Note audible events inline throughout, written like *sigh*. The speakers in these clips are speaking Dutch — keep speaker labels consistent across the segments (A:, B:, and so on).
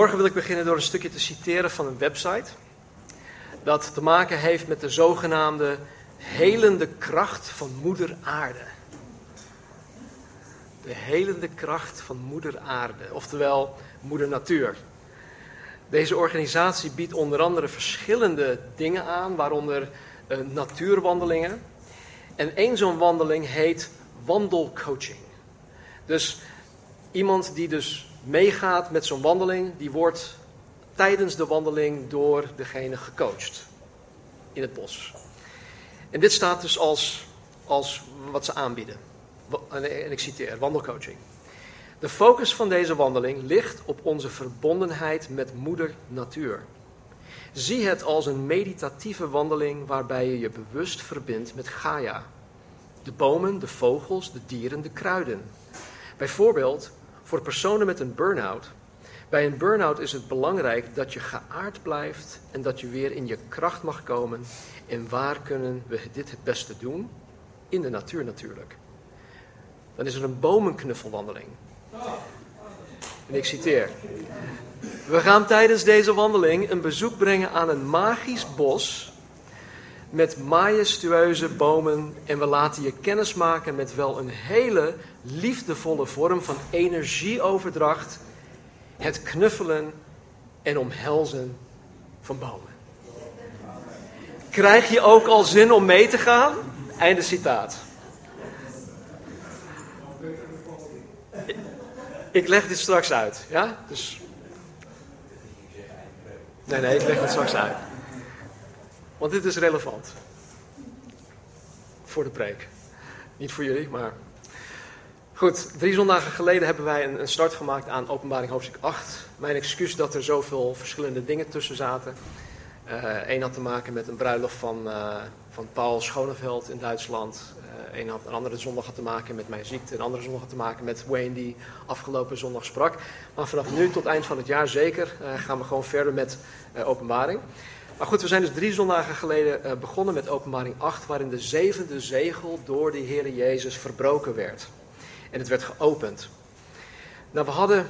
A: Vanmorgen wil ik beginnen door een stukje te citeren van een website. Dat te maken heeft met de zogenaamde helende kracht van Moeder Aarde. De helende kracht van Moeder Aarde, oftewel Moeder Natuur. Deze organisatie biedt onder andere verschillende dingen aan, waaronder uh, natuurwandelingen. En één zo'n wandeling heet wandelcoaching. Dus iemand die dus meegaat met zo'n wandeling, die wordt tijdens de wandeling door degene gecoacht in het bos. En dit staat dus als, als wat ze aanbieden. En ik citeer, wandelcoaching. De focus van deze wandeling ligt op onze verbondenheid met moeder natuur. Zie het als een meditatieve wandeling waarbij je je bewust verbindt met Gaia. De bomen, de vogels, de dieren, de kruiden. Bijvoorbeeld voor personen met een burn-out. Bij een burn-out is het belangrijk dat je geaard blijft en dat je weer in je kracht mag komen. En waar kunnen we dit het beste doen? In de natuur natuurlijk. Dan is er een bomenknuffelwandeling. En ik citeer. We gaan tijdens deze wandeling een bezoek brengen aan een magisch bos met majestueuze bomen en we laten je kennis maken met wel een hele liefdevolle vorm van energieoverdracht, het knuffelen en omhelzen van bomen. Krijg je ook al zin om mee te gaan? Einde citaat. Ik leg dit straks uit, ja? Dus... Nee, nee, ik leg het straks uit. Want dit is relevant. Voor de preek. Niet voor jullie, maar. Goed, drie zondagen geleden hebben wij een, start gemaakt aan openbaring hoofdstuk 8. Mijn excuus dat er zoveel verschillende dingen tussen zaten. Eén uh, had te maken met een bruiloft van, uh, van Paul Schoneveld in Duitsland. Uh, een, had, een andere zondag had te maken met mijn ziekte. Een andere zondag had te maken met Wayne die afgelopen zondag sprak. Maar vanaf nu tot eind van het jaar zeker gaan we gewoon verder met openbaring. Maar goed, we zijn dus drie zondagen geleden begonnen met openbaring 8, waarin de zevende zegel door de Heer Jezus verbroken werd. En het werd geopend. Nou, we hadden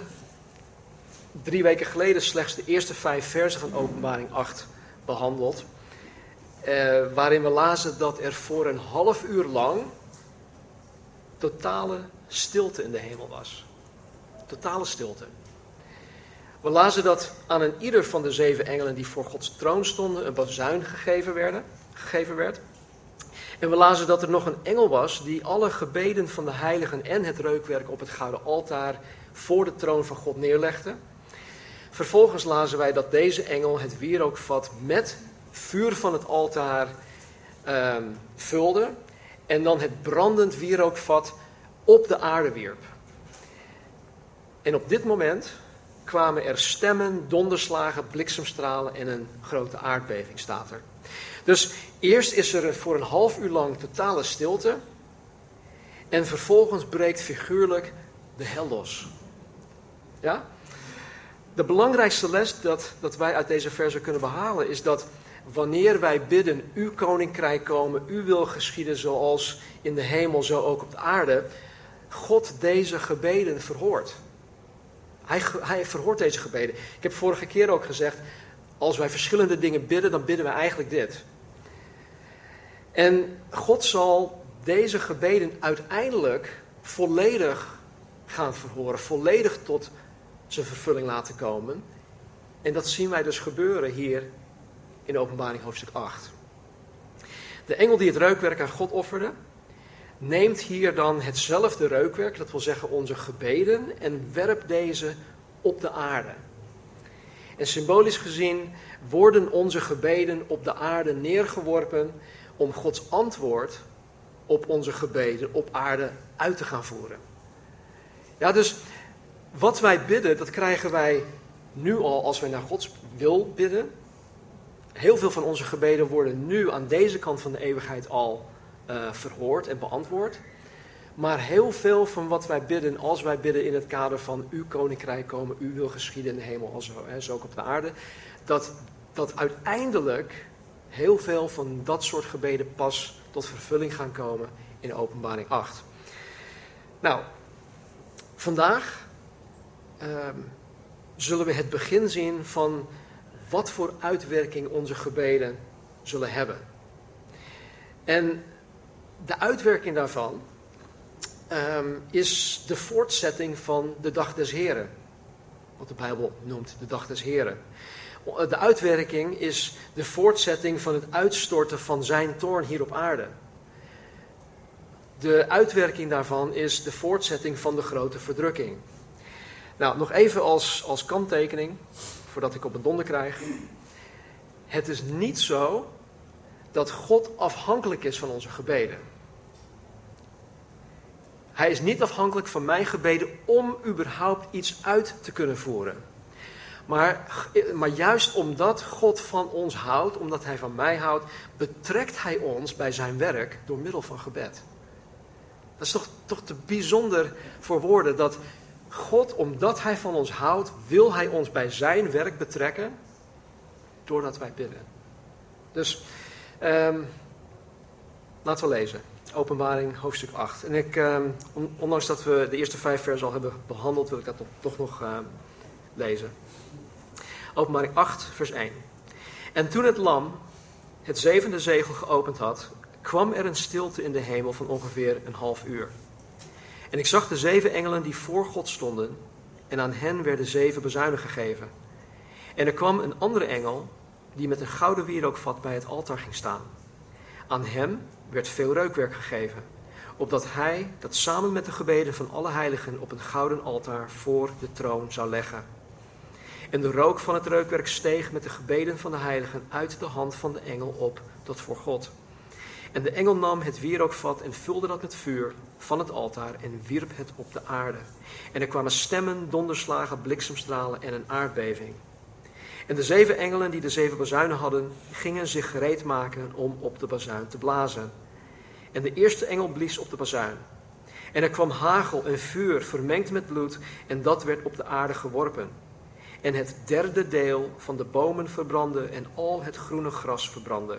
A: drie weken geleden slechts de eerste vijf versen van openbaring 8 behandeld. Uh, waarin we lazen dat er voor een half uur lang totale stilte in de hemel was. Totale stilte. We lazen dat aan een ieder van de zeven engelen die voor Gods troon stonden een bazuin gegeven, werden, gegeven werd. En we lazen dat er nog een engel was die alle gebeden van de heiligen en het reukwerk op het gouden altaar voor de troon van God neerlegde. Vervolgens lazen wij dat deze engel het wierookvat met vuur van het altaar um, vulde en dan het brandend wierookvat op de aarde wierp. En op dit moment kwamen er stemmen, donderslagen, bliksemstralen en een grote aardbeving, staat er. Dus eerst is er voor een half uur lang totale stilte. En vervolgens breekt figuurlijk de hel los. Ja? De belangrijkste les dat, dat wij uit deze verse kunnen behalen is dat wanneer wij bidden, uw koninkrijk komen, uw wil geschieden zoals in de hemel, zo ook op de aarde, God deze gebeden verhoort. Hij, hij verhoort deze gebeden. Ik heb vorige keer ook gezegd, als wij verschillende dingen bidden, dan bidden wij eigenlijk dit. En God zal deze gebeden uiteindelijk volledig gaan verhoren, volledig tot zijn vervulling laten komen. En dat zien wij dus gebeuren hier in openbaring hoofdstuk 8. De engel die het reukwerk aan God offerde, neemt hier dan hetzelfde reukwerk, dat wil zeggen onze gebeden, en werpt deze op de aarde. En symbolisch gezien worden onze gebeden op de aarde neergeworpen om Gods antwoord op onze gebeden op aarde uit te gaan voeren. Ja, dus wat wij bidden, dat krijgen wij nu al als wij naar Gods wil bidden. Heel veel van onze gebeden worden nu aan deze kant van de eeuwigheid al uh, verhoord en beantwoord. Maar heel veel van wat wij bidden, als wij bidden in het kader van uw koninkrijk komen, uw wil geschieden in de hemel, als zo ook op de aarde, dat, dat uiteindelijk heel veel van dat soort gebeden pas tot vervulling gaan komen in openbaring 8. Nou, vandaag um, zullen we het begin zien van wat voor uitwerking onze gebeden zullen hebben. En de uitwerking daarvan ehm, is de voortzetting van de dag des Heren. Wat de Bijbel noemt de dag des Heren. De uitwerking is de voortzetting van het uitstorten van zijn toorn hier op aarde. De uitwerking daarvan is de voortzetting van de grote verdrukking. Nou, nog even als, als kanttekening, voordat ik op een donder krijg. Het is niet zo dat God afhankelijk is van onze gebeden. Hij is niet afhankelijk van mijn gebeden om überhaupt iets uit te kunnen voeren. Maar, maar juist omdat God van ons houdt, omdat Hij van mij houdt, betrekt Hij ons bij zijn werk door middel van gebed. Dat is toch, toch te bijzonder voor woorden dat God, omdat Hij van ons houdt, wil Hij ons bij zijn werk betrekken doordat wij bidden. Dus um, laten we lezen. Openbaring hoofdstuk 8. En ik, um, ondanks dat we de eerste vijf versen al hebben behandeld, wil ik dat toch nog uh, lezen. Openbaring 8, vers 1. En toen het lam het zevende zegel geopend had, kwam er een stilte in de hemel van ongeveer een half uur. En ik zag de zeven engelen die voor God stonden, en aan hen werden zeven bezuinen gegeven. En er kwam een andere engel, die met een gouden wierookvat bij het altaar ging staan. Aan hem werd veel reukwerk gegeven, opdat hij dat samen met de gebeden van alle heiligen op een gouden altaar voor de troon zou leggen. En de rook van het reukwerk steeg met de gebeden van de heiligen uit de hand van de engel op tot voor God. En de engel nam het wierookvat en vulde dat met vuur van het altaar en wierp het op de aarde. En er kwamen stemmen, donderslagen, bliksemstralen en een aardbeving. En de zeven engelen die de zeven bazuinen hadden, gingen zich gereed maken om op de bazuin te blazen. En de eerste engel blies op de bazuin. En er kwam hagel en vuur vermengd met bloed, en dat werd op de aarde geworpen. En het derde deel van de bomen verbrandde en al het groene gras verbrandde.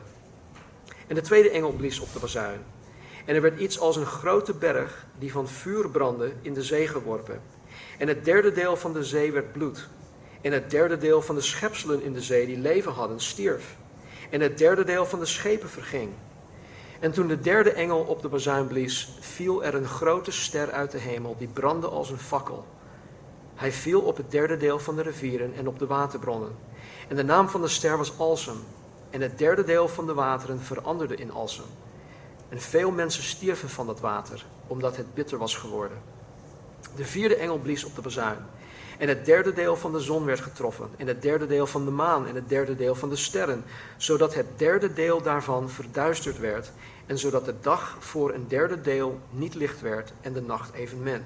A: En de tweede engel blies op de bazuin. En er werd iets als een grote berg die van vuur brandde in de zee geworpen. En het derde deel van de zee werd bloed. En het derde deel van de schepselen in de zee die leven hadden, stierf. En het derde deel van de schepen verging. En toen de derde engel op de bazuin blies, viel er een grote ster uit de hemel, die brandde als een fakkel. Hij viel op het derde deel van de rivieren en op de waterbronnen. En de naam van de ster was Alsem. En het derde deel van de wateren veranderde in Alsem. En veel mensen stierven van dat water, omdat het bitter was geworden. De vierde engel blies op de bazuin. En het derde deel van de zon werd getroffen, en het derde deel van de maan, en het derde deel van de sterren, zodat het derde deel daarvan verduisterd werd, en zodat de dag voor een derde deel niet licht werd, en de nacht evenmin.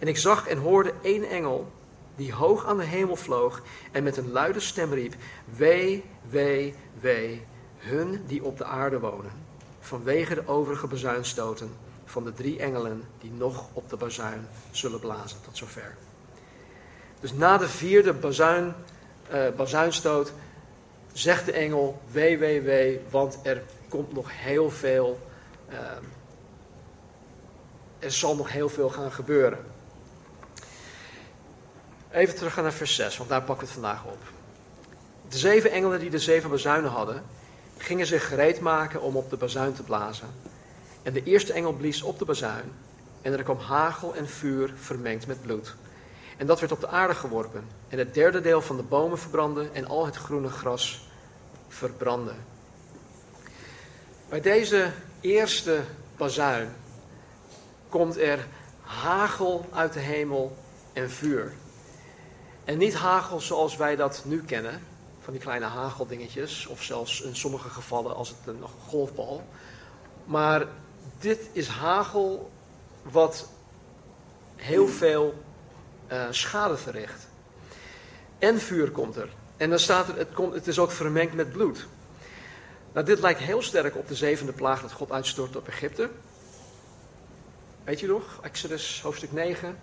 A: En ik zag en hoorde één engel, die hoog aan de hemel vloog, en met een luide stem riep, Wee, wee, wee, hun die op de aarde wonen, vanwege de overige bazuinstoten van de drie engelen die nog op de bazuin zullen blazen. Tot zover. Dus na de vierde bazuin, uh, bazuinstoot zegt de engel, wee, wee, wee, want er komt nog heel veel, uh, er zal nog heel veel gaan gebeuren. Even terug naar vers 6, want daar pakken we het vandaag op. De zeven engelen die de zeven bazuinen hadden, gingen zich gereed maken om op de bazuin te blazen. En de eerste engel blies op de bazuin, en er kwam hagel en vuur vermengd met bloed. En dat werd op de aarde geworpen. En het derde deel van de bomen verbrandde en al het groene gras verbrandde. Bij deze eerste bazuin komt er hagel uit de hemel en vuur. En niet hagel zoals wij dat nu kennen, van die kleine hageldingetjes, of zelfs in sommige gevallen als het een golfbal. Maar dit is hagel wat heel veel uh, schade verricht. En vuur komt er. En dan staat er, het, komt, het is ook vermengd met bloed. Nou, dit lijkt heel sterk op de zevende plaag dat God uitstort op Egypte. Weet je nog? Exodus hoofdstuk 9.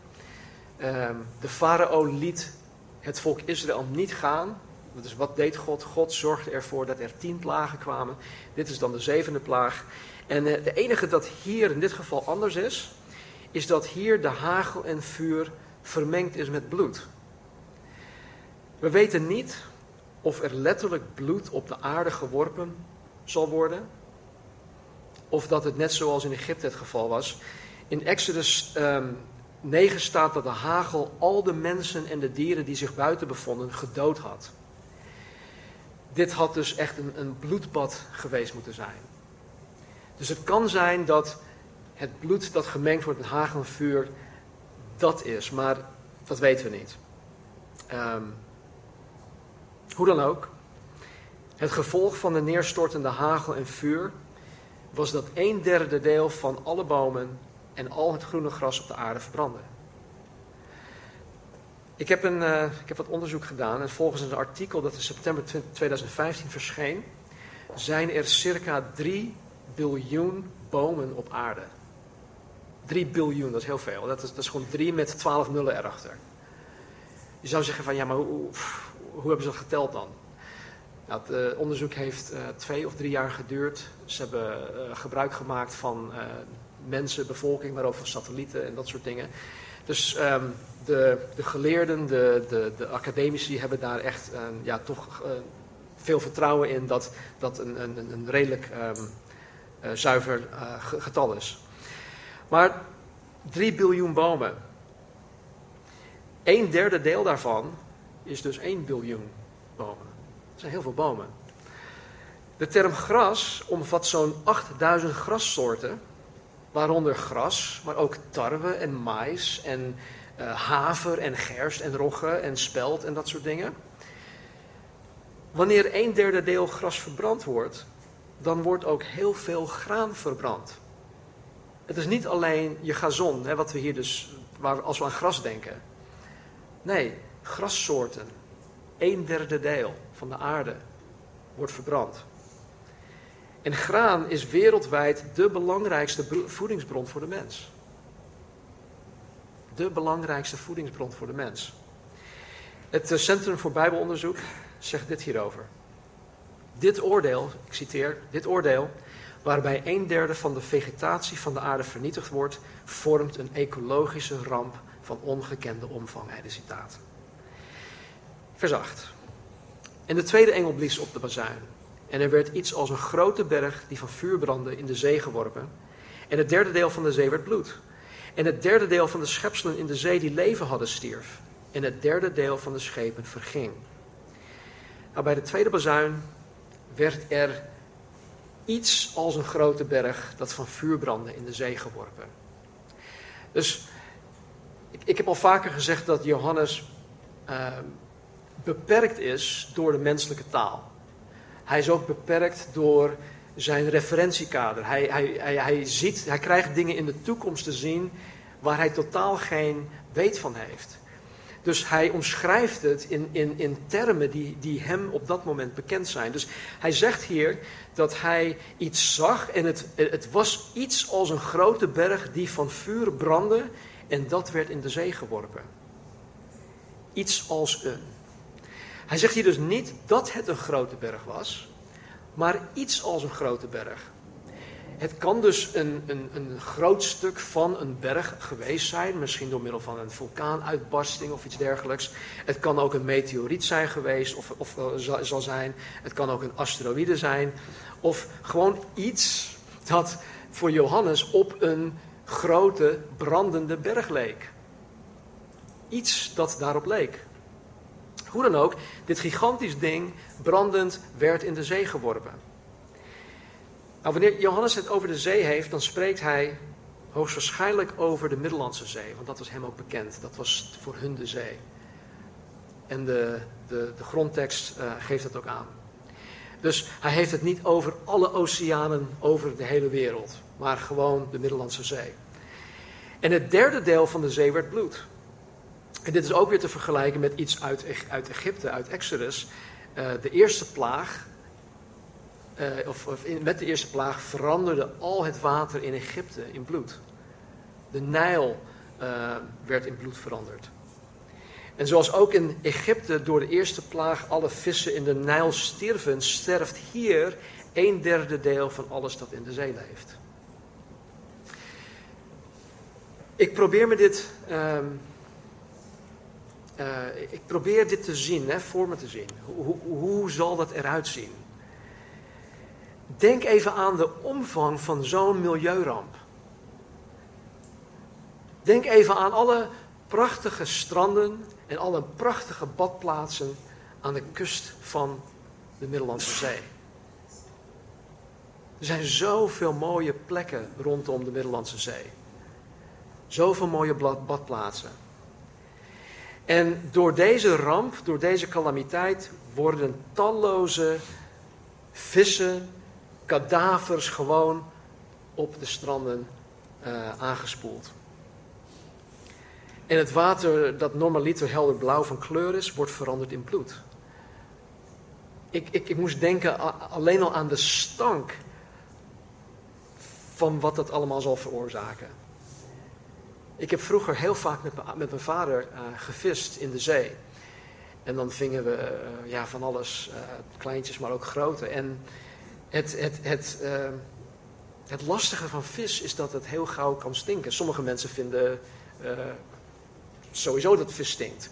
A: Ehm, de farao liet het volk Israël niet gaan. Dus wat deed God? God zorgde ervoor dat er tien plagen kwamen. Dit is dan de zevende plaag. En uh, de enige dat hier in dit geval anders is, is dat hier de hagel en vuur vermengd is met bloed. We weten niet of er letterlijk bloed op de aarde geworpen zal worden, of dat het net zoals in Egypte het geval was. In Exodus um, 9 staat dat de hagel al de mensen en de dieren die zich buiten bevonden gedood had. Dit had dus echt een, een bloedbad geweest moeten zijn. Dus het kan zijn dat het bloed dat gemengd wordt met hagel en vuur dat is, maar dat weten we niet. Um, hoe dan ook, het gevolg van de neerstortende hagel en vuur was dat een derde deel van alle bomen en al het groene gras op de aarde verbrandde. Ik heb, een, uh, ik heb wat onderzoek gedaan en volgens een artikel dat in september 2015 verscheen, zijn er circa 3 biljoen bomen op aarde. 3 biljoen, dat is heel veel. Dat is, dat is gewoon 3 met 12 nullen erachter. Je zou zeggen van ja, maar hoe, hoe hebben ze dat geteld dan? Nou, het uh, onderzoek heeft uh, twee of drie jaar geduurd. Ze hebben uh, gebruik gemaakt van mensen, bevolking, maar ook van satellieten en dat soort dingen. Dus um, de, de, geleerden, de, de, de, academici hebben daar echt ja, toch veel vertrouwen in dat dat een, een, een redelijk um, zuiver getal is. Maar 3 biljoen bomen. Een derde deel daarvan is dus 1 biljoen bomen. Dat zijn heel veel bomen. De term gras omvat zo'n 8000 grassoorten, waaronder gras, maar ook tarwe en mais en uh, haver en gerst en rogge en spelt en dat soort dingen. Wanneer een derde deel gras verbrand wordt, dan wordt ook heel veel graan verbrand. Het is niet alleen je gazon, hè, wat we hier dus, waar, als we aan gras denken. Nee, grassoorten, een derde deel van de aarde, wordt verbrand. En graan is wereldwijd de belangrijkste voedingsbron voor de mens. De belangrijkste voedingsbron voor de mens. Het eh, Centrum voor Bijbelonderzoek zegt dit hierover. Dit oordeel, ik citeer, dit oordeel waarbij een derde van de vegetatie van de aarde vernietigd wordt, vormt een ecologische ramp van ongekende omvang. Einde citaat. Vers 8. En de tweede engel blies op de bazuin. En er werd iets als een grote berg die van vuur brandde in de zee geworpen. En het derde deel van de zee werd bloed. En het derde deel van de schepselen in de zee die leven hadden stierf. En het derde deel van de schepen verging. Nou, bij de tweede bazuin werd er iets als een grote berg dat van vuur brandde in de zee geworpen. Dus ik, ik heb al vaker gezegd dat Johannes uh, beperkt is door de menselijke taal. Hij is ook beperkt door zijn referentiekader. Hij, hij, hij, hij, ziet, hij krijgt dingen in de toekomst te zien waar hij totaal geen weet van heeft. Dus hij omschrijft het in, in, in termen die, die hem op dat moment bekend zijn. Dus hij zegt hier dat hij iets zag en het, het was iets als een grote berg die van vuur brandde en dat werd in de zee geworpen. Iets als een. Hij zegt hier dus niet dat het een grote berg was, maar iets als een grote berg. Het kan dus een, een, een groot stuk van een berg geweest zijn, misschien door middel van een vulkaanuitbarsting of iets dergelijks. Het kan ook een meteoriet zijn geweest of, of zal zijn. Het kan ook een asteroïde zijn. Of gewoon iets dat voor Johannes op een grote brandende berg leek. Iets dat daarop leek. Hoe dan ook, dit gigantisch ding brandend werd in de zee geworpen. Nou, wanneer Johannes het over de zee heeft, dan spreekt hij hoogstwaarschijnlijk over de Middellandse Zee, want dat was hem ook bekend. Dat was voor hun de zee. En de, de, de grondtekst uh, geeft dat ook aan. Dus hij heeft het niet over alle oceanen over de hele wereld, maar gewoon de Middellandse Zee. En het derde deel van de zee werd bloed. En dit is ook weer te vergelijken met iets uit, uit Egypte, uit Exodus. Uh, de eerste plaag, uh, of, of met de eerste plaag, veranderde al het water in Egypte in bloed. De Nijl uh, werd in bloed veranderd. En zoals ook in Egypte door de eerste plaag alle vissen in de Nijl stierven, sterft hier een derde deel van alles dat in de zee leeft. Ik probeer me dit um, eh, ik probeer dit te zien, hè, voor me te zien. Hoe, hoe zal dat eruit zien? Denk even aan de omvang van zo'n milieuramp. Denk even aan alle prachtige stranden en alle prachtige badplaatsen aan de kust van de Middellandse Zee. Er zijn zoveel mooie plekken rondom de Middellandse Zee. Zoveel mooie badplaatsen. En door deze ramp, door deze calamiteit, worden talloze vissen, kadavers gewoon op de stranden uh, aangespoeld. En het water dat normaliter helder blauw van kleur is, wordt veranderd in bloed. Ik, ik, ik moest denken alleen al aan de stank van wat dat allemaal zal veroorzaken. Ik heb vroeger heel vaak met, met mijn vader uh, gevist in de zee. En dan vingen we uh, ja, van alles, kleintjes, maar ook grote. En het, het, het, het lastige van vis is dat het heel gauw kan stinken. Sommige mensen vinden sowieso dat vis stinkt.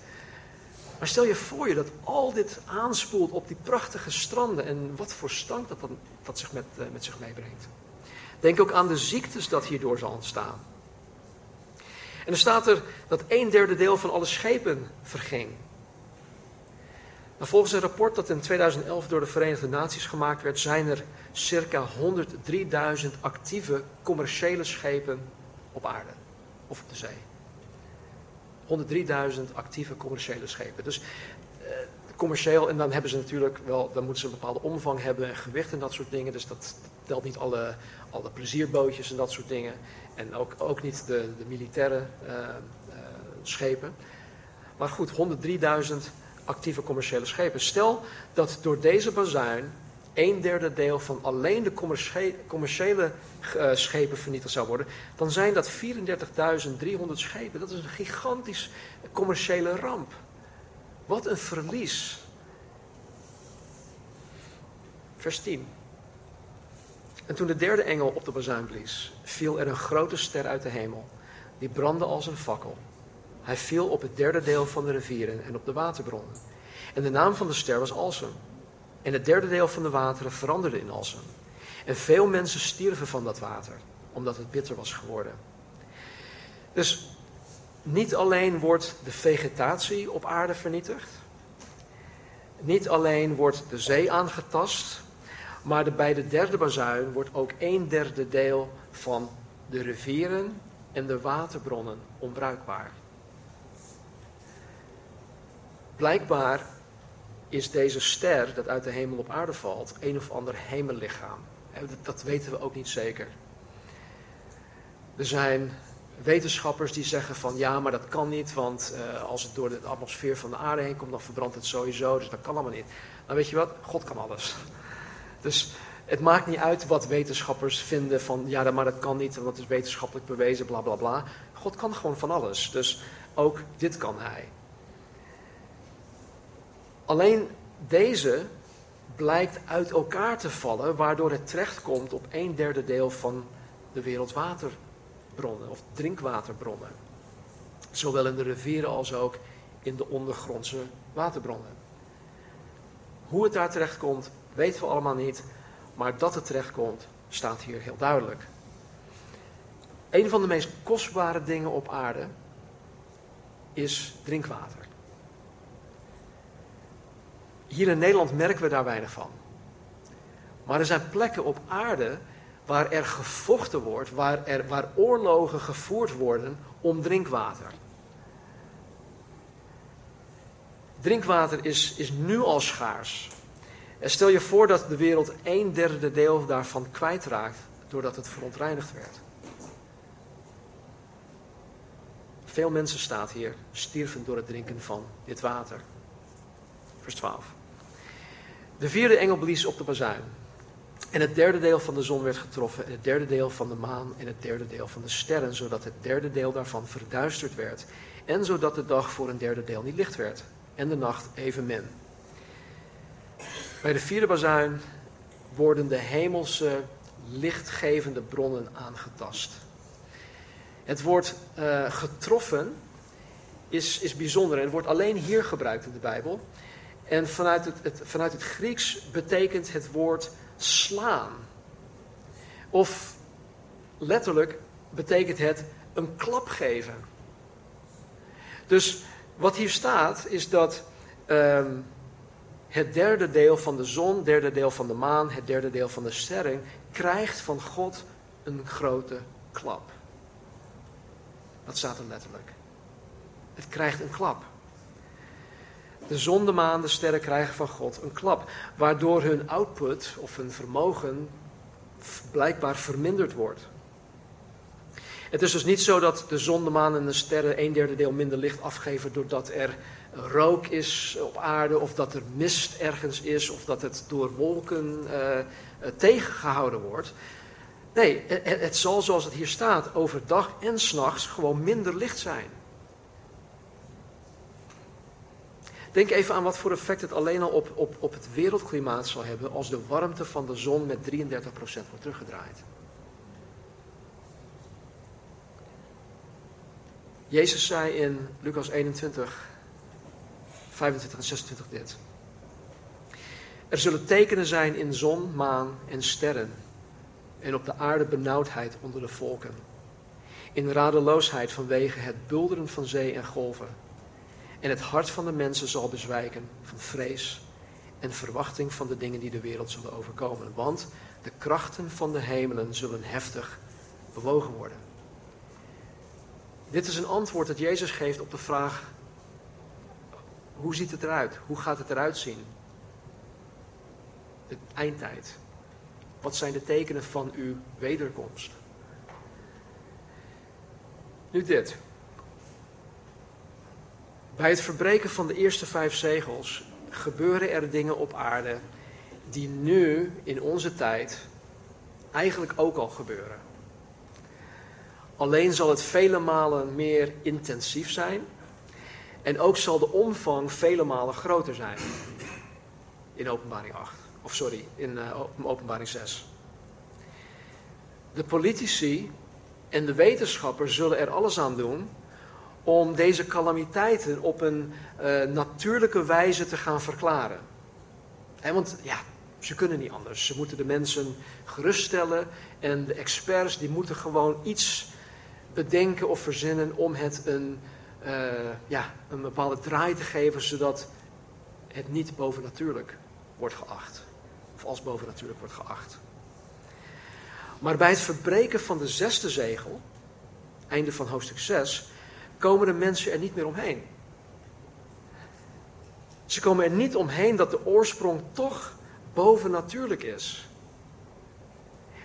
A: Maar stel je voor je dat al dit aanspoelt op die prachtige stranden en wat voor stank dat, dan, dat zich met, met zich meebrengt. Denk ook aan de ziektes dat hierdoor zal ontstaan. En er staat er dat een derde deel van alle schepen verging. Volgens een rapport dat in 2011 door de Verenigde Naties gemaakt werd, zijn er circa 103.000 actieve commerciële schepen op aarde of op de zee. 103.000 actieve commerciële schepen. Dus eh, commercieel, en dan hebben ze natuurlijk wel, dan moeten ze een bepaalde omvang hebben en gewicht en dat soort dingen. Dus dat telt niet alle, alle plezierbootjes en dat soort dingen. En ook, ook niet de, de militaire uh, uh, schepen. Maar goed, 103.000 actieve commerciële schepen. Stel dat door deze bazuin een derde deel van alleen de commerciële uh, schepen vernietigd zou worden, dan zijn dat 34.300 schepen. Dat is een gigantisch commerciële ramp. Wat een verlies. Vers 10. En toen de derde engel op de bazuin blies, viel er een grote ster uit de hemel, die brandde als een fakkel. Hij viel op het derde deel van de rivieren en op de waterbronnen. En de naam van de ster was Alsem. En het derde deel van de wateren veranderde in Alsem. En veel mensen stierven van dat water, omdat het bitter was geworden. Dus niet alleen wordt de vegetatie op aarde vernietigd, niet alleen wordt de zee aangetast, maar bij de derde bazuin wordt ook een derde deel van de rivieren en de waterbronnen onbruikbaar. Blijkbaar is deze ster dat uit de hemel op aarde valt een of ander hemellichaam. Dat weten we ook niet zeker. Er zijn wetenschappers die zeggen van ja, maar dat kan niet, want uh, als het door de atmosfeer van de aarde heen komt, dan verbrandt het sowieso, dus dat kan allemaal niet. Nou weet je wat, God kan alles. Dus het maakt niet uit wat wetenschappers vinden van ja, maar dat kan niet, want dat is wetenschappelijk bewezen, bla bla bla. God kan gewoon van alles, dus ook dit kan hij. Alleen deze blijkt uit elkaar te vallen, waardoor het terechtkomt op een derde deel van de wereldwaterbronnen of drinkwaterbronnen. Zowel in de rivieren als ook in de ondergrondse waterbronnen. Hoe het daar terechtkomt, weten we allemaal niet, maar dat het terechtkomt, staat hier heel duidelijk. Een van de meest kostbare dingen op aarde is drinkwater. Hier in Nederland merken we daar weinig van. Maar er zijn plekken op aarde waar er gevochten wordt, waar, er, waar oorlogen gevoerd worden om drinkwater. Drinkwater is, is nu al schaars. En stel je voor dat de wereld een derde deel daarvan kwijtraakt doordat het verontreinigd werd. Veel mensen, staat hier, stierven door het drinken van dit water. Vers 12. De vierde engel blies op de bazuin. En het derde deel van de zon werd getroffen, en het derde deel van de maan en het derde deel van de sterren, zodat het derde deel daarvan verduisterd werd. En zodat de dag voor een derde deel niet licht werd, en de nacht evenmin. Bij de vierde bazuin worden de hemelse lichtgevende bronnen aangetast. Het wordt uh, getroffen is, is bijzonder en wordt alleen hier gebruikt in de Bijbel. En vanuit het, het, vanuit het Grieks betekent het woord slaan. Of letterlijk betekent het een klap geven. Dus wat hier staat is dat ehm, het derde deel van de zon, derde deel van de maan, het derde deel van de sterren krijgt van God een grote klap. Dat staat er letterlijk. Het krijgt een klap. De zon, de sterren krijgen van God een klap, waardoor hun output of hun vermogen blijkbaar verminderd wordt. Het is dus niet zo dat de zon, de maan en de sterren een derde deel minder licht afgeven doordat er rook is op aarde of dat er mist ergens is of dat het door wolken uh, tegengehouden wordt. Nee, het, het zal zoals het hier staat overdag en s'nachts gewoon minder licht zijn. Denk even aan wat voor effect het alleen al op, op, op het wereldklimaat zal hebben als de warmte van de zon met 33% wordt teruggedraaid. Jezus zei in Lucas 21, 25 en 26 dit. Er zullen tekenen zijn in zon, maan en sterren. En op de aarde benauwdheid onder de volken. In radeloosheid vanwege het bulderen van zee en golven. En het hart van de mensen zal bezwijken van vrees en verwachting van de dingen die de wereld zullen overkomen. Want de krachten van de hemelen zullen heftig bewogen worden. Dit is een antwoord dat Jezus geeft op de vraag: hoe ziet het eruit? Hoe gaat het eruit zien? De eindtijd. Wat zijn de tekenen van uw wederkomst? Nu dit. Bij het verbreken van de eerste vijf zegels gebeuren er dingen op aarde die nu in onze tijd eigenlijk ook al gebeuren. Alleen zal het vele malen meer intensief zijn en ook zal de omvang vele malen groter zijn. In openbaring 8. Of sorry, in uh, openbaring 6. De politici en de wetenschappers zullen er alles aan doen om deze calamiteiten op een uh, natuurlijke wijze te gaan verklaren. En want ja, ze kunnen niet anders. Ze moeten de mensen geruststellen en de experts die moeten gewoon iets bedenken of verzinnen om het een, uh, ja, een bepaalde draai te geven, zodat het niet bovennatuurlijk wordt geacht. Of als bovennatuurlijk wordt geacht. Maar bij het verbreken van de zesde zegel, einde van hoofdstuk 6, komen de mensen er niet meer omheen. Ze komen er niet omheen dat de oorsprong toch bovennatuurlijk is.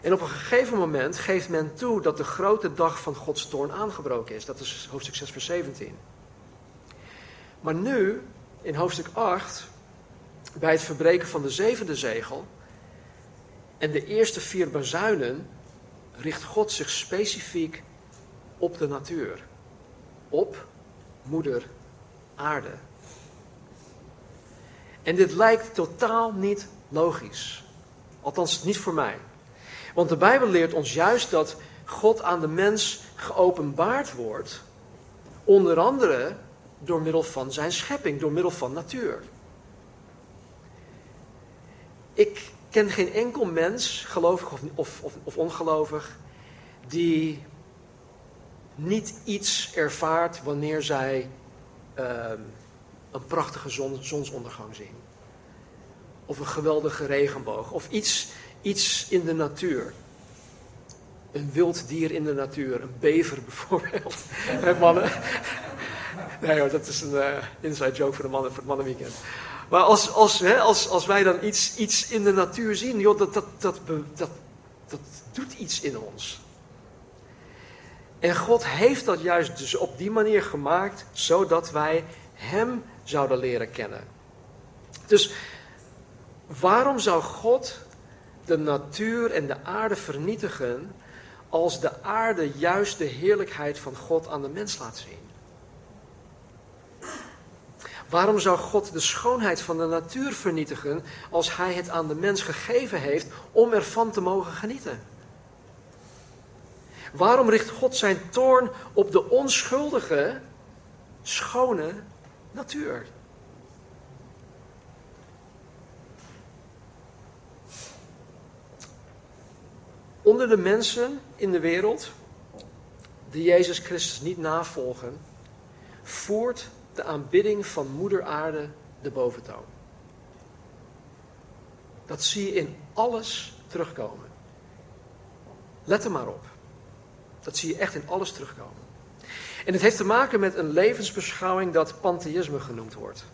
A: En op een gegeven moment geeft men toe dat de grote dag van Gods toorn aangebroken is. Dat is hoofdstuk 6, vers 17. Maar nu, in hoofdstuk 8, bij het verbreken van de zevende zegel en de eerste vier bazuinen, richt God zich specifiek op de natuur. Op moeder aarde. En dit lijkt totaal niet logisch. Althans, niet voor mij. Want de Bijbel leert ons juist dat God aan de mens geopenbaard wordt, onder andere door middel van zijn schepping, door middel van natuur. Ik ken geen enkel mens, gelovig of, of, of, ongelovig, die niet iets ervaart wanneer zij uh, een prachtige zon, zonsondergang zien. Of een geweldige regenboog. Of iets iets in de natuur. Een wild dier in de natuur, een bever *laughs* bijvoorbeeld. mannen. Nee hoor, dat is een uh, inside joke voor, de mannen, voor het mannenweekend. Maar als, als, hè, als, als wij dan iets, iets in de natuur zien, joh, dat, dat, dat, dat, dat doet iets in ons. En God heeft dat juist dus op die manier gemaakt, zodat wij Hem zouden leren kennen. Dus waarom zou God de natuur en de aarde vernietigen als de aarde juist de heerlijkheid van God aan de mens laat zien? Waarom zou God de schoonheid van de natuur vernietigen als Hij het aan de mens gegeven heeft om ervan te mogen genieten? Waarom richt God zijn toorn op de onschuldige schone natuur. Onder de mensen in de wereld die Jezus Christus niet navolgen, voert de aanbidding van Moeder Aarde de boventoon. Dat zie je in alles terugkomen. Let er maar op. Dat zie je echt in alles terugkomen. En het heeft te maken met een levensbeschouwing dat pantheïsme genoemd wordt.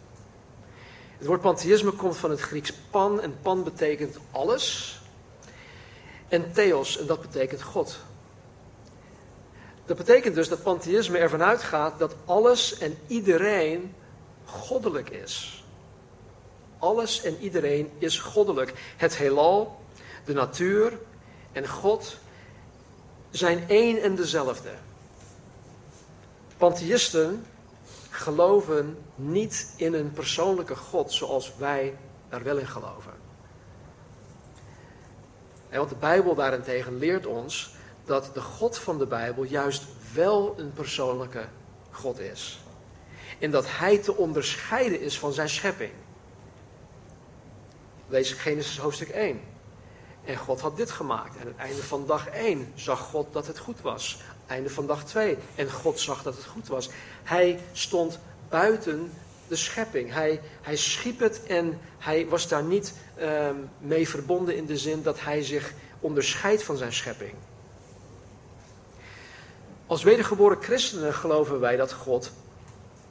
A: Het woord pantheïsme komt van het Grieks pan en pan betekent alles. En theos en dat betekent God. Dat betekent dus dat pantheïsme ervan uitgaat dat alles en iedereen goddelijk is. Alles en iedereen is goddelijk. Het heelal, de natuur en God zijn één en dezelfde. Pantheïsten geloven niet in een persoonlijke God zoals wij daar wel in geloven. En want de Bijbel daarentegen leert ons dat de God van de Bijbel juist wel een persoonlijke God is. En dat Hij te onderscheiden is van zijn schepping. Lees Genesis hoofdstuk 1. En God had dit gemaakt. En aan het einde van dag 1 zag God dat het goed was. Einde van dag 2. En God zag dat het goed was. Hij stond buiten de schepping. Hij, hij schiep het en hij was daar niet uh, mee verbonden in de zin dat hij zich onderscheidt van zijn schepping. Als wedergeboren christenen geloven wij dat God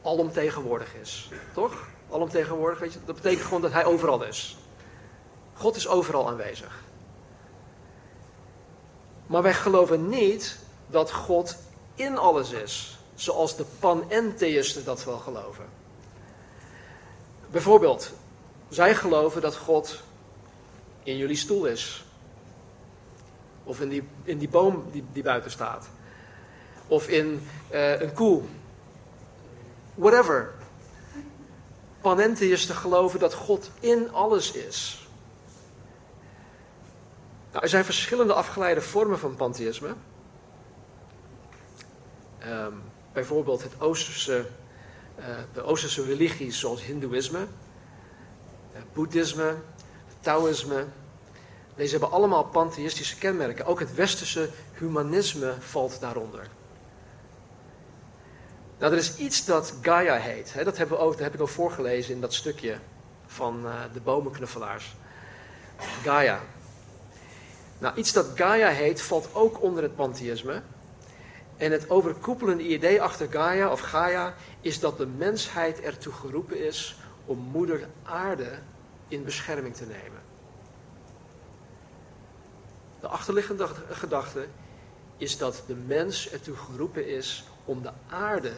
A: alomtegenwoordig is. Toch? Alomtegenwoordig, weet je? Dat betekent gewoon dat hij overal is. God is overal aanwezig. Maar wij geloven niet dat God in alles is, zoals de pan-en-theïsten dat wel geloven. Bijvoorbeeld, zij geloven dat God in jullie stoel is. Of in die, in die boom die, die buiten staat. Of in uh, een koe. Whatever. Panentheïsten geloven dat God in alles is. Nou, er zijn verschillende afgeleide vormen van pantheïsme. Um, bijvoorbeeld het Oosterse, uh, de Oosterse religies zoals Hindoeïsme, uh, Boeddhisme, Taoïsme. Deze hebben allemaal pantheïstische kenmerken. Ook het Westerse humanisme valt daaronder. Nou, er is iets dat Gaia heet. Hè? Dat, hebben we heb ik al voorgelezen in dat stukje van uh, de bomenknuffelaars. Gaia. Nou, iets dat Gaia heet, valt ook onder het pantheïsme. En het overkoepelende idee achter Gaia of Gaia is dat de mensheid ertoe geroepen is om moeder aarde in bescherming te nemen. De achterliggende gedachte is dat de mens ertoe geroepen is om de aarde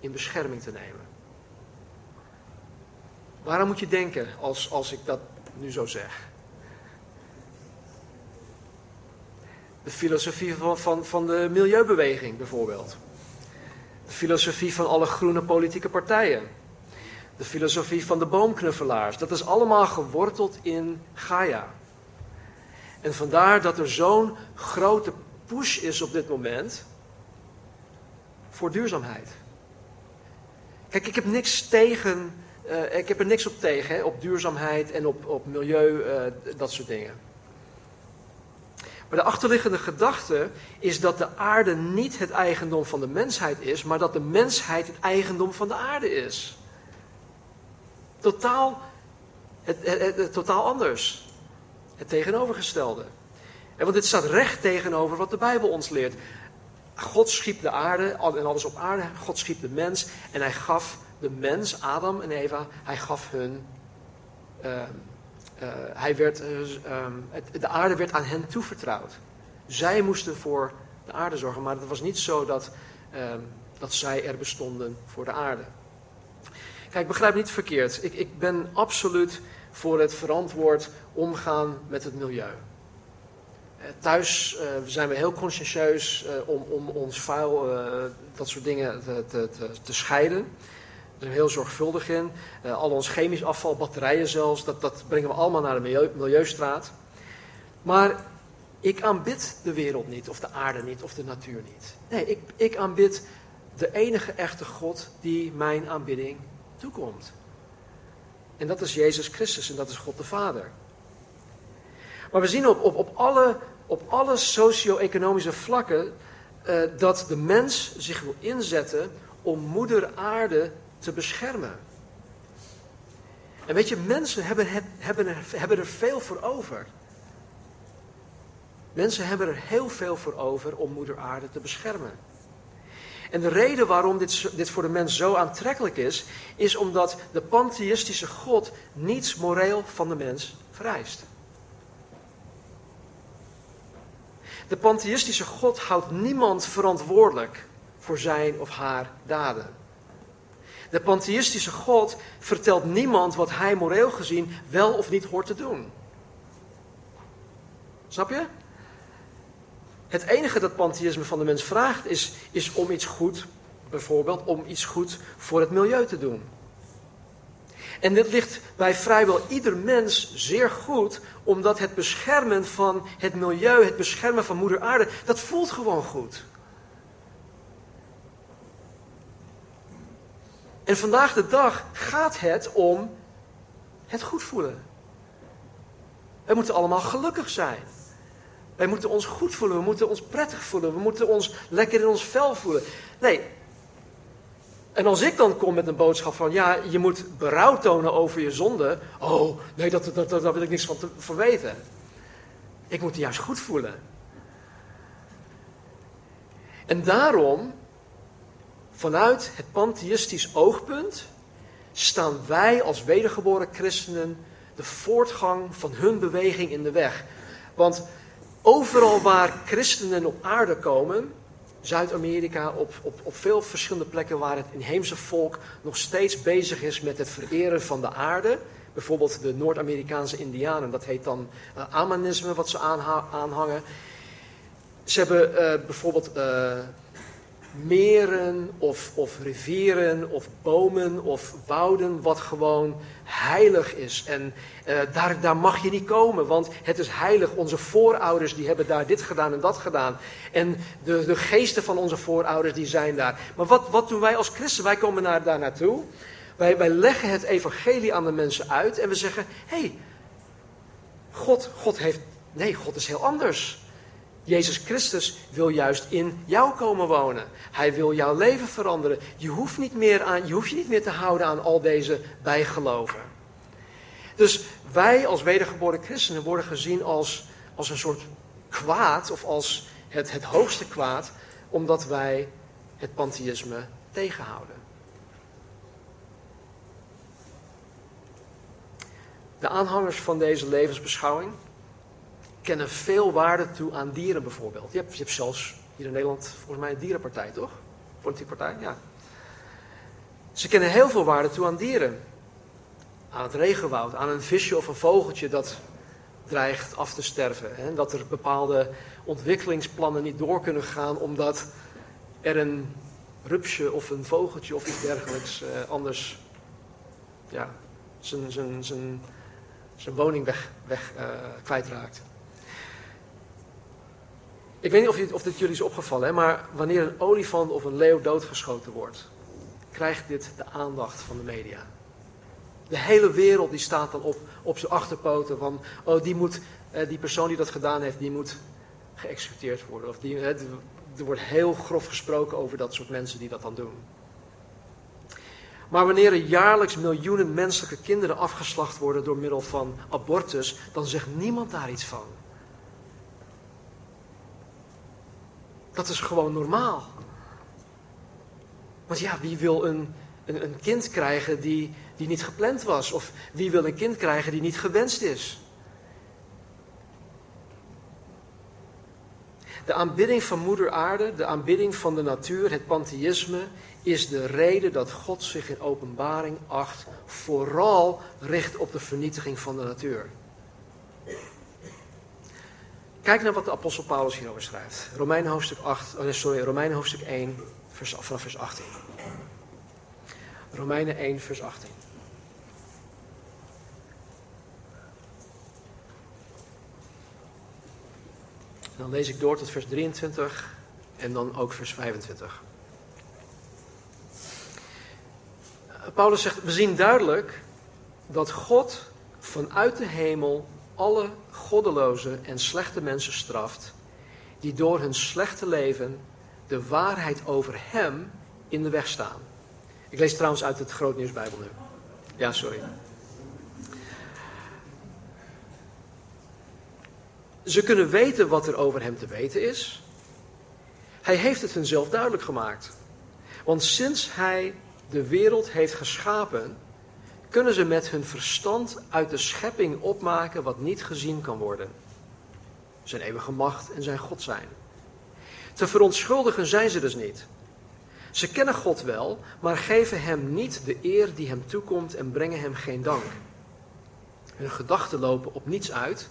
A: in bescherming te nemen. Waarom moet je denken als, als ik dat nu zo zeg? De filosofie van, van, van de milieubeweging bijvoorbeeld. De filosofie van alle groene politieke partijen. De filosofie van de boomknuffelaars. Dat is allemaal geworteld in Gaia. En vandaar dat er zo'n grote push is op dit moment voor duurzaamheid. Kijk, ik heb niks tegen, uh, ik heb er niks op tegen, op duurzaamheid en op, op milieu, uh, dat soort dingen. Maar de achterliggende gedachte is dat de aarde niet het eigendom van de mensheid is, maar dat de mensheid het eigendom van de aarde is. Totaal, het, het, totaal anders. Het tegenovergestelde. En want dit staat recht tegenover wat de Bijbel ons leert. God schiep de aarde en alles op aarde. God schiep de mens en hij gaf de mens, Adam en Eva, hij gaf hun. Uh, hij werd, um, het, de aarde werd aan hen toevertrouwd. Zij moesten voor de aarde zorgen, maar het was niet zo dat, um, dat zij er bestonden voor de aarde. Kijk, begrijp niet verkeerd. Ik, ik ben absoluut voor het verantwoord omgaan met het milieu. Eh, thuis zijn we heel conscientieus om, om ons vuil, dat soort dingen te, scheiden. Zijn heel zorgvuldig in. al ons chemisch afval, batterijen zelfs, dat, dat brengen we allemaal naar de milieu, milieustraat. Maar ik aanbid de wereld niet, of de aarde niet, of de natuur niet. Nee, ik, ik aanbid de enige echte God die mijn aanbidding toekomt. En dat is Jezus Christus en dat is God de Vader. Maar we zien op, op, op alle, op alle socio-economische vlakken uh, dat de mens zich wil inzetten om moeder aarde te beschermen. En weet je, mensen hebben, hebben, er, hebben er veel voor over. Mensen hebben er heel veel voor over om moeder aarde te beschermen. En de reden waarom dit, dit voor de mens zo aantrekkelijk is, is omdat de pantheïstische God niets moreel van de mens vereist. De pantheïstische God houdt niemand verantwoordelijk voor zijn of haar daden. De pantheïstische God vertelt niemand wat hij moreel gezien wel of niet hoort te doen. Snap je? Het enige dat pantheïsme van de mens vraagt is, is om iets goed, bijvoorbeeld om iets goed voor het milieu te doen. En dit ligt bij vrijwel ieder mens zeer goed, omdat het beschermen van het milieu, het beschermen van moeder aarde, dat voelt gewoon goed. En vandaag de dag gaat het om het goed voelen. We moeten allemaal gelukkig zijn. Wij moeten ons goed voelen, we moeten ons prettig voelen, we moeten ons lekker in ons vel voelen. Nee. En als ik dan kom met een boodschap van, ja, je moet berouw tonen over je zonde. Oh, nee, dat, dat, dat, daar wil ik niks van, te, van weten. Ik moet juist goed voelen. En daarom, vanuit het pantheïstisch oogpunt, staan wij als wedergeboren christenen de voortgang van hun beweging in de weg. Want Overal waar christenen op aarde komen, Zuid-Amerika, op, op, op veel verschillende plekken waar het inheemse volk nog steeds bezig is met het vereren van de aarde. Bijvoorbeeld de Noord-Amerikaanse Indianen, dat heet dan uh, Amanisme, wat ze aanhangen. Ze hebben uh, bijvoorbeeld uh, meren of, of rivieren of bomen of wouden wat gewoon heilig is. En uh, daar, daar mag je niet komen, want het is heilig. Onze voorouders die hebben daar dit gedaan en dat gedaan. En de, de geesten van onze voorouders die zijn daar. Maar wat, wat doen wij als christen? Wij komen naar, daar naartoe. Wij, wij leggen het evangelie aan de mensen uit en we zeggen, hé, hey, God, God heeft, nee, God is heel anders. Jezus Christus wil juist in jou komen wonen. Hij wil jouw leven veranderen. Je hoeft, niet meer aan, je hoeft je niet meer te houden aan al deze bijgeloven. Dus wij als wedergeboren christenen worden gezien als, als een soort kwaad of als het, het hoogste kwaad, omdat wij het pantheïsme tegenhouden. De aanhangers van deze levensbeschouwing kennen veel waarde toe aan dieren bijvoorbeeld. Je hebt, je hebt zelfs hier in Nederland volgens mij een dierenpartij, toch? Politieke partij, ja. Ze kennen heel veel waarde toe aan dieren. Aan het regenwoud, aan een visje of een vogeltje dat dreigt af te sterven. Hè? Dat er bepaalde ontwikkelingsplannen niet door kunnen gaan omdat er een rupsje of een vogeltje of iets dergelijks eh, anders ja, zijn, woning weg, weg uh, kwijtraakt. Ik weet niet of, je, of dit jullie is opgevallen, hè, maar wanneer een olifant of een leeuw doodgeschoten wordt, krijgt dit de aandacht van de media. De hele wereld die staat dan op, op zijn achterpoten van, oh die, moet, eh, die persoon die dat gedaan heeft, die moet geëxecuteerd worden. Of die, er wordt heel grof gesproken over dat soort mensen die dat dan doen. Maar wanneer er jaarlijks miljoenen menselijke kinderen afgeslacht worden door middel van abortus, dan zegt niemand daar iets van. Dat is gewoon normaal. Want ja, wie wil een, een, een kind krijgen die, die niet gepland was? Of wie wil een kind krijgen die niet gewenst is? De aanbidding van Moeder Aarde, de aanbidding van de natuur, het pantheïsme, is de reden dat God zich in openbaring 8 vooral richt op de vernietiging van de natuur. Kijk naar wat de apostel Paulus hierover schrijft. Romeinen hoofdstuk, 8, oh sorry, Romeinen hoofdstuk 1, vers, vanaf vers 18. Romeinen 1, vers 18. Dan lees ik door tot vers 23 en dan ook vers 25. Paulus zegt, we zien duidelijk dat God vanuit de hemel alle goddeloze en slechte mensen straft, die door hun slechte leven de waarheid over Hem in de weg staan. Ik lees trouwens uit het Grootnieuwsbijbel nu. Ja, sorry. Ze kunnen weten wat er over hem te weten is. Hij heeft het hun zelf duidelijk gemaakt. Want sinds hij de wereld heeft geschapen, kunnen ze met hun verstand uit de schepping opmaken wat niet gezien kan worden. Zijn eeuwige macht en zijn God zijn. Te verontschuldigen zijn ze dus niet. Ze kennen God wel, maar geven hem niet de eer die hem toekomt en brengen hem geen dank. Hun gedachten lopen op niets uit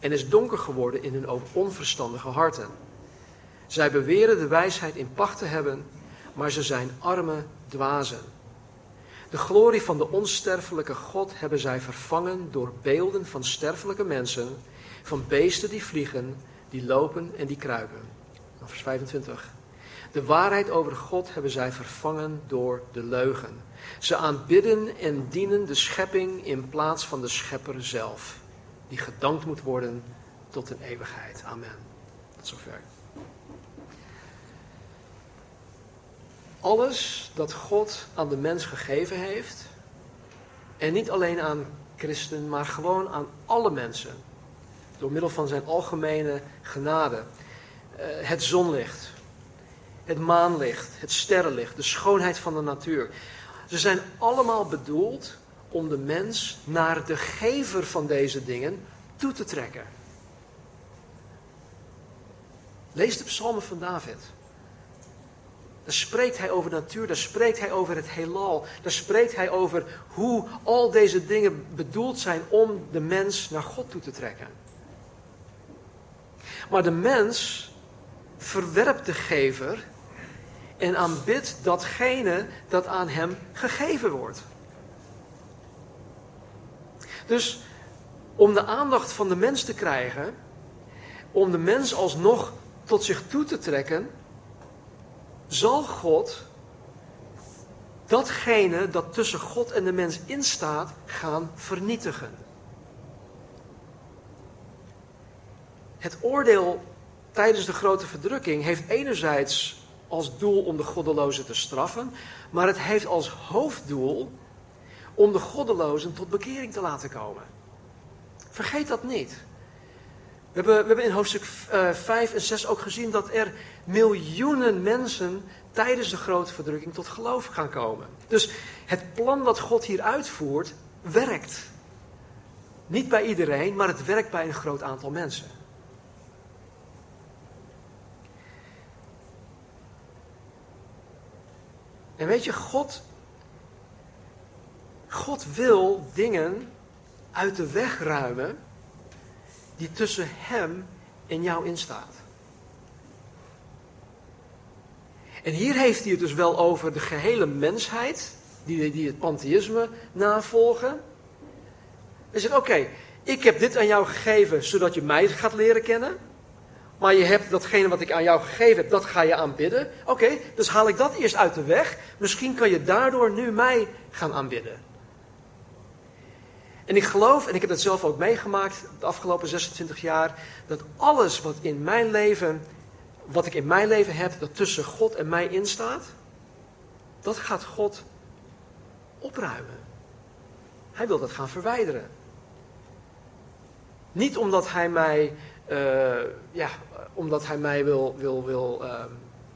A: en is donker geworden in hun onverstandige harten. Zij beweren de wijsheid in pacht te hebben, maar ze zijn arme dwazen. De glorie van de onsterfelijke God hebben zij vervangen door beelden van sterfelijke mensen, van beesten die vliegen, die lopen en die kruipen. Vers 25. De waarheid over God hebben zij vervangen door de leugen. Ze aanbidden en dienen de schepping in plaats van de schepper zelf, die gedankt moet worden tot een eeuwigheid. Amen. Tot zover. Alles dat God aan de mens gegeven heeft, en niet alleen aan christen, maar gewoon aan alle mensen, door middel van zijn algemene genade. Eh, het zonlicht, het maanlicht, het sterrenlicht, de schoonheid van de natuur. Ze zijn allemaal bedoeld om de mens naar de gever van deze dingen toe te trekken. Lees de psalmen van David. Daar spreekt hij over natuur, daar spreekt hij over het heelal, daar spreekt hij over hoe al deze dingen bedoeld zijn om de mens naar God toe te trekken. Maar de mens verwerpt de gever en aanbidt datgene dat aan hem gegeven wordt. Dus om de aandacht van de mens te krijgen, om de mens alsnog tot zich toe te trekken, zal God datgene dat tussen God en de mens instaat gaan vernietigen. Het oordeel tijdens de grote verdrukking heeft enerzijds als doel om de goddelozen te straffen, maar het heeft als hoofddoel om de goddelozen tot bekering te laten komen. Vergeet dat niet. We hebben, in hoofdstuk uh, eh, 5 en 6 ook gezien dat er miljoenen mensen tijdens de grote verdrukking tot geloof gaan komen. Dus het plan dat God hier uitvoert, werkt. Niet bij iedereen, maar het werkt bij een groot aantal mensen. En weet je, God, God wil dingen uit de weg ruimen die tussen Hem en jou instaat. En hier heeft hij het dus wel over de gehele mensheid, die, die het pantheïsme navolgen. Hij zegt, oké, ik heb dit aan jou gegeven zodat je mij gaat leren kennen. Maar je hebt datgene wat ik aan jou gegeven heb, dat ga je aanbidden. Oké, dus haal ik dat eerst uit de weg. Misschien kan je daardoor nu mij gaan aanbidden. En ik geloof, en ik heb het zelf ook meegemaakt de afgelopen 26 jaar, dat alles wat in mijn leven, wat ik in mijn leven heb, dat tussen God en mij instaat, dat gaat God opruimen. Hij wil dat gaan verwijderen. Niet omdat hij mij, uh, ja, omdat hij mij wil, wil, wil uh,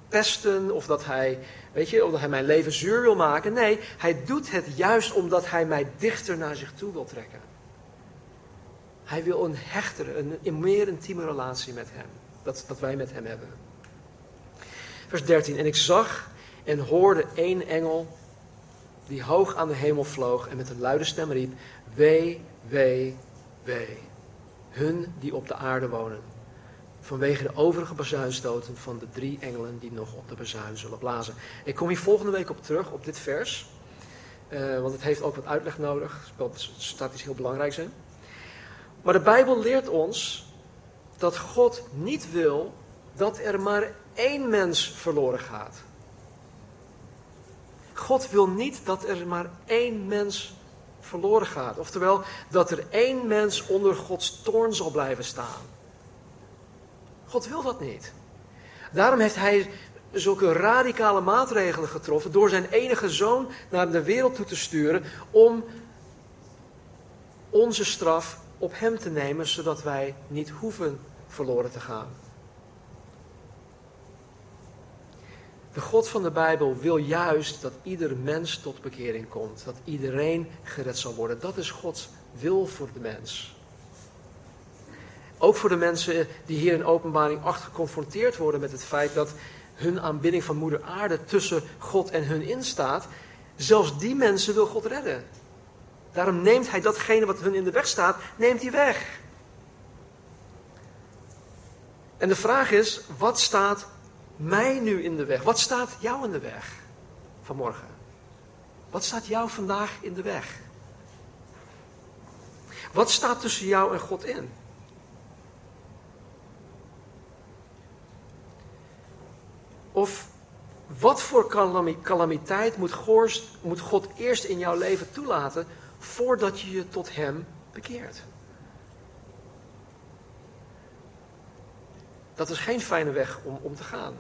A: pesten of dat hij, weet je, omdat hij mijn leven zuur wil maken. Nee, hij doet het juist omdat hij mij dichter naar zich toe wil trekken. Hij wil een hechtere, een, een meer intieme relatie met hem. Dat, dat wij met hem hebben. Vers 13. En ik zag en hoorde één engel die hoog aan de hemel vloog en met een luide stem riep: Wee, wee, wee. Hun die op de aarde wonen vanwege de overige bazuinstoten van de drie engelen die nog op de bazuin zullen blazen. Ik kom hier volgende week op terug, op dit vers. Uh, want het heeft ook wat uitleg nodig. Er staat iets heel belangrijks in. Maar de Bijbel leert ons dat God niet wil dat er maar één mens verloren gaat. God wil niet dat er maar één mens verloren gaat. Oftewel, dat er één mens onder Gods toorn zal blijven staan. God wil dat niet. Daarom heeft hij zulke radicale maatregelen getroffen door zijn enige zoon naar de wereld toe te sturen om onze straf op hem te nemen, zodat wij niet hoeven verloren te gaan. De God van de Bijbel wil juist dat ieder mens tot bekering komt. Dat iedereen gered zal worden. Dat is Gods wil voor de mens. Ook voor de mensen die hier in openbaring 8 geconfronteerd worden met het feit dat hun aanbidding van moeder aarde tussen God en hun instaat. Zelfs die mensen wil God redden. Daarom neemt hij datgene wat hun in de weg staat, neemt hij weg. En de vraag is, wat staat mij nu in de weg? Wat staat jou in de weg vanmorgen? Wat staat jou vandaag in de weg? Wat staat tussen jou en God in? Of wat voor calamiteit moet, God eerst in jouw leven toelaten voordat je je tot Hem bekeert? Dat is geen fijne weg om, om te gaan.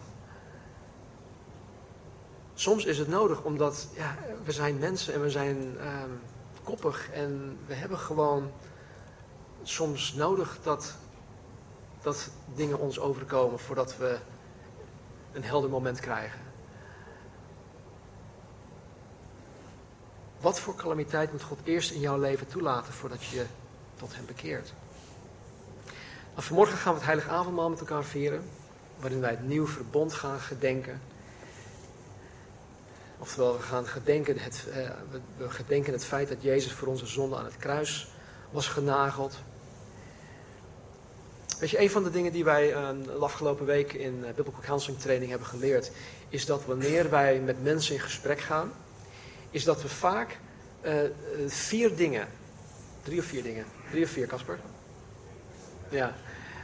A: Soms is het nodig omdat ja, we zijn mensen en we zijn ehm, koppig en we hebben gewoon soms nodig dat, dat dingen ons overkomen voordat we een helder moment krijgen. Wat voor calamiteit moet God eerst in jouw leven toelaten voordat je tot Hem bekeert? Nou, vanmorgen gaan we het Heilige Avondmaal met elkaar vieren, waarin wij het nieuw verbond gaan gedenken. Oftewel, we gaan gedenken het, eh, we gedenken het feit dat Jezus voor onze zonde aan het kruis was genageld. Weet je, een van de dingen die wij uh, de afgelopen week in uh, Biblical Counseling Training hebben geleerd, is dat wanneer wij met mensen in gesprek gaan, is dat we vaak uh, vier dingen, drie of vier dingen, drie of vier, Casper? Ja,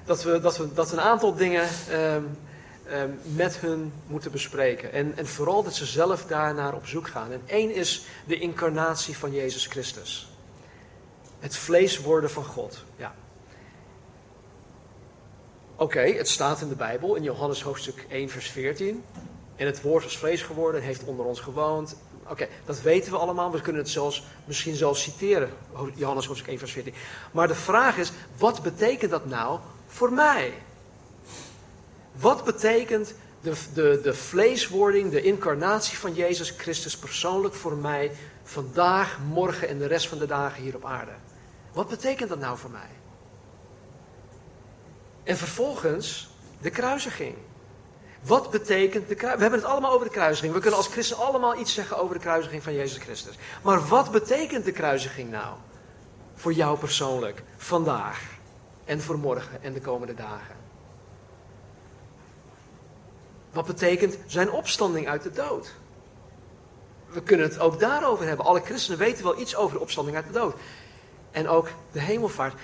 A: dat we, dat, we, dat een aantal dingen um, um, met hun moeten bespreken. En, en vooral dat ze zelf daarnaar op zoek gaan. En één is de incarnatie van Jezus Christus. Het vlees worden van God. Ja. Oké, het staat in de Bijbel, in Johannes hoofdstuk 1, vers 14. En het woord was vlees geworden en heeft onder ons gewoond. Oké, dat weten we allemaal. We kunnen het zelfs, misschien zelfs citeren. Johannes hoofdstuk 1, vers 14. Maar de vraag is, wat betekent dat nou voor mij? Wat betekent de, de, de vleeswording, de incarnatie van Jezus Christus persoonlijk voor mij vandaag, morgen en de rest van de dagen hier op aarde? Wat betekent dat nou voor mij? En vervolgens de kruisiging. Wat betekent de kruisiging? We hebben het allemaal over de kruisiging. We kunnen als christen allemaal iets zeggen over de kruisiging van Jezus Christus. Maar wat betekent de kruisiging nou? Voor jou persoonlijk, vandaag en voor morgen en de komende dagen. Wat betekent zijn opstanding uit de dood? We kunnen het ook daarover hebben. Alle christenen weten wel iets over de opstanding uit de dood. En ook de hemelvaart.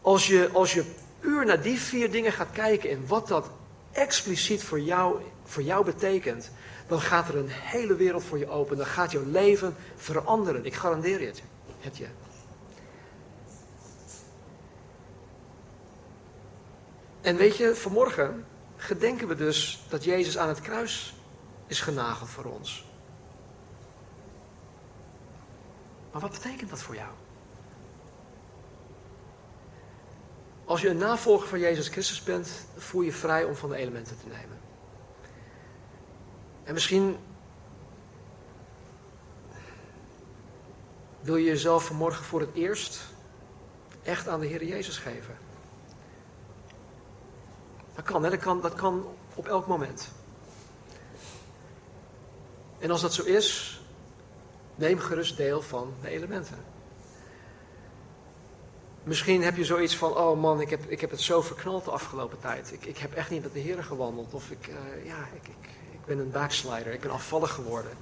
A: Als je, als je puur naar die vier dingen gaat kijken en wat dat expliciet voor jou, voor jou betekent, dan gaat er een hele wereld voor je open. Dan gaat jouw leven veranderen. Ik garandeer het, het je. En weet je, vanmorgen gedenken we dus dat Jezus aan het kruis is genageld voor ons. Maar wat betekent dat voor jou? Als je een navolger van Jezus Christus bent, voel je vrij om van de elementen te nemen. En misschien wil je jezelf vanmorgen voor het eerst echt aan de Heer Jezus geven. Dat kan, hè? Dat, kan, dat kan op elk moment. En als dat zo is, neem gerust deel van de elementen. Misschien heb je zoiets van, oh man, ik heb, ik heb het zo verknald de afgelopen tijd. Ik, ik heb echt niet met de Heer gewandeld. Of ik, uh, ja, ik, ik, ik ben een backslider, ik ben afvallig geworden.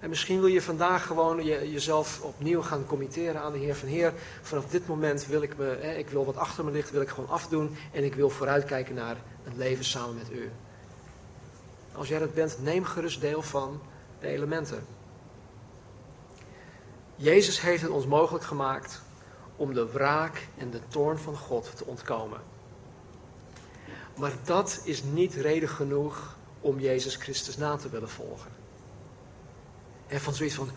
A: En misschien wil je vandaag gewoon je, jezelf opnieuw gaan committeren aan de Heer. Van Heer, vanaf dit moment wil ik me, eh, ik wil wat achter me ligt, wil ik gewoon afdoen. En ik wil vooruitkijken naar het leven samen met u. Als jij dat bent, neem gerust deel van de elementen. Jezus heeft het ons mogelijk gemaakt om de wraak en de toorn van God te ontkomen. Maar dat is niet reden genoeg om Jezus Christus na te willen volgen. En van zoiets van,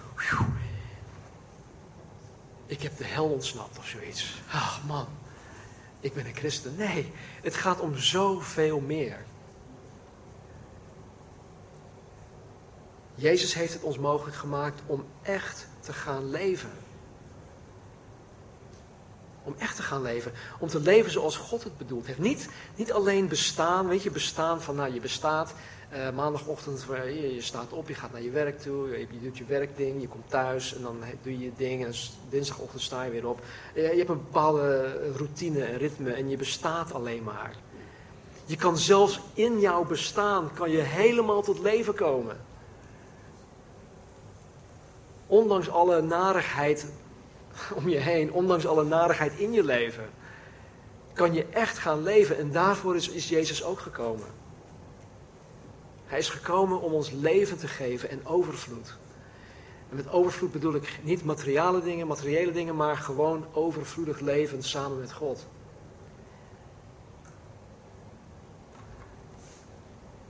A: ik heb de hel ontsnapt of zoiets. Ach man, ik ben een christen. Nee, het gaat om zoveel meer. Jezus heeft het ons mogelijk gemaakt om echt te gaan leven. Om echt te gaan leven. Om te leven zoals God het bedoeld heeft. Niet, niet alleen bestaan, weet je, bestaan van, nou je bestaat. Uh, maandagochtend, je, je, staat op, je gaat naar je werk toe, je, je, doet je werkding, je komt thuis en dan doe je je ding en dinsdagochtend sta je weer op. Je, je hebt een bepaalde routine en ritme en je bestaat alleen maar. Je kan zelfs in jouw bestaan, kan je helemaal tot leven komen. Ondanks alle narigheid om je heen, ondanks alle narigheid in je leven, kan je echt gaan leven. En daarvoor is, is Jezus ook gekomen. Hij is gekomen om ons leven te geven en overvloed. En met overvloed bedoel ik niet materiële dingen, materiële dingen, maar gewoon overvloedig leven samen met God.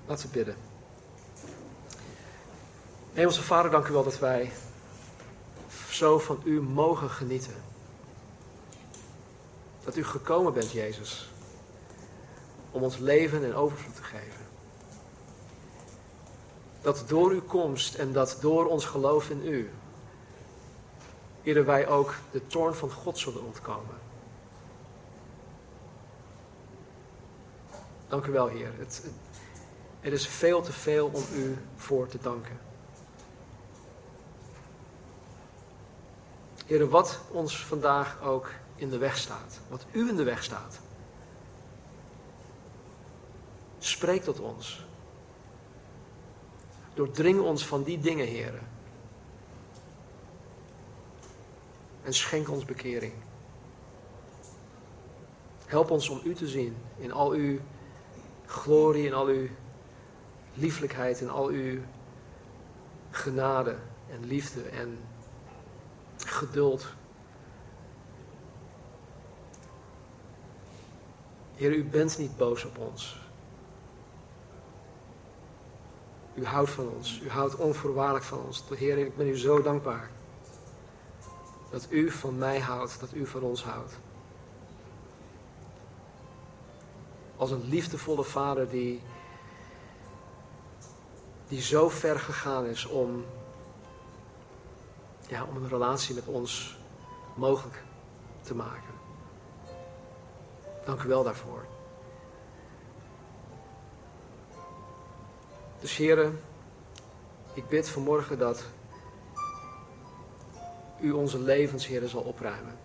A: Laten we bidden. Hemelse Vader, dank u wel dat wij zo van u mogen genieten. Dat u gekomen bent, Jezus, om ons leven en overvloed te geven. Dat door uw komst en dat door ons geloof in u, ieder wij ook de toorn van God zullen ontkomen. Dank u wel, Heer. Het, het, het is veel te veel om u voor te danken. Heer, wat ons vandaag ook in de weg staat, wat u in de weg staat, spreek tot ons. Doordring ons van die dingen, Heer. En schenk ons bekering. Help ons om u te zien in al uw glorie, in al uw lieflijkheid, in al uw genade en liefde en geduld. Heer, u bent niet boos op ons. U houdt van ons. U houdt onvoorwaardelijk van ons. Heer, ik ben u zo dankbaar. Dat u van mij houdt, dat u van ons houdt. Als een liefdevolle vader die, die zo ver gegaan is om ja, om een relatie met ons mogelijk te maken. Dank u wel daarvoor. Dus heren, ik bid vanmorgen dat u onze levens, heren, zal opruimen.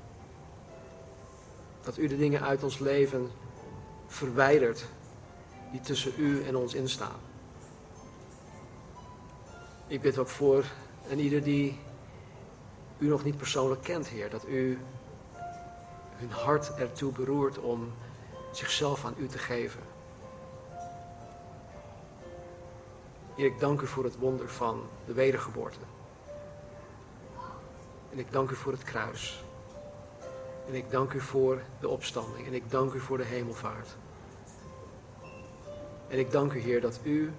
A: Dat u de dingen uit ons leven verwijdert die tussen u en ons instaan. Ik bid ook voor en ieder die u nog niet persoonlijk kent, Heer. Dat u hun hart ertoe beroert om zichzelf aan u te geven. Heer, ik dank u voor het wonder van de wedergeboorte. En ik dank u voor het kruis. En ik dank u voor de opstanding. En ik dank u voor de hemelvaart. En ik dank u, Heer, dat u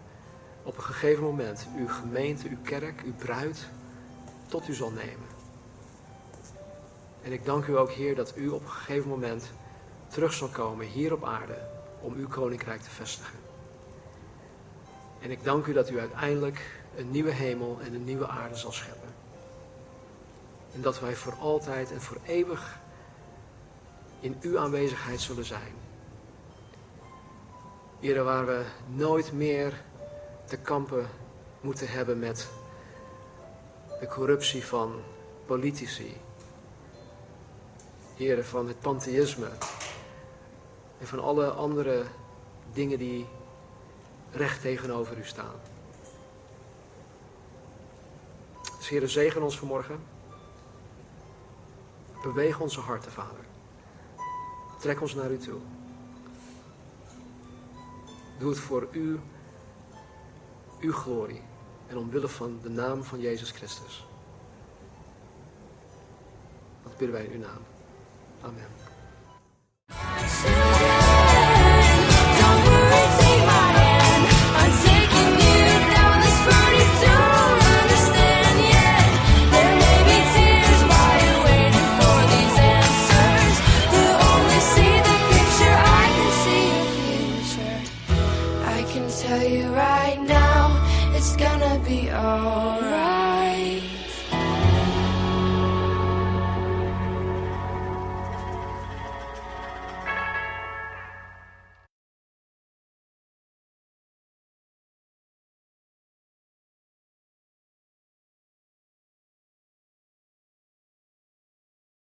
A: op een gegeven moment uw gemeente, uw kerk, uw bruid tot u zal nemen. En ik dank u ook, Heer, dat u op een gegeven moment terug zal komen hier op aarde om uw koninkrijk te vestigen. En ik dank u dat u uiteindelijk een nieuwe hemel en een nieuwe aarde zal scheppen. En dat wij voor altijd en voor eeuwig in uw aanwezigheid zullen zijn. Heer, waar we nooit meer te kampen moeten hebben met de corruptie van politici, heren, van het pantheïsme. En van alle andere dingen die recht tegenover u staan. Dus heren, zegen ons vanmorgen. Beweeg onze harten, Vader. Trek ons naar u toe. Doe het voor u, uw glorie en omwille van de naam van Jezus Christus.
B: Dat bidden wij in uw naam. Amen.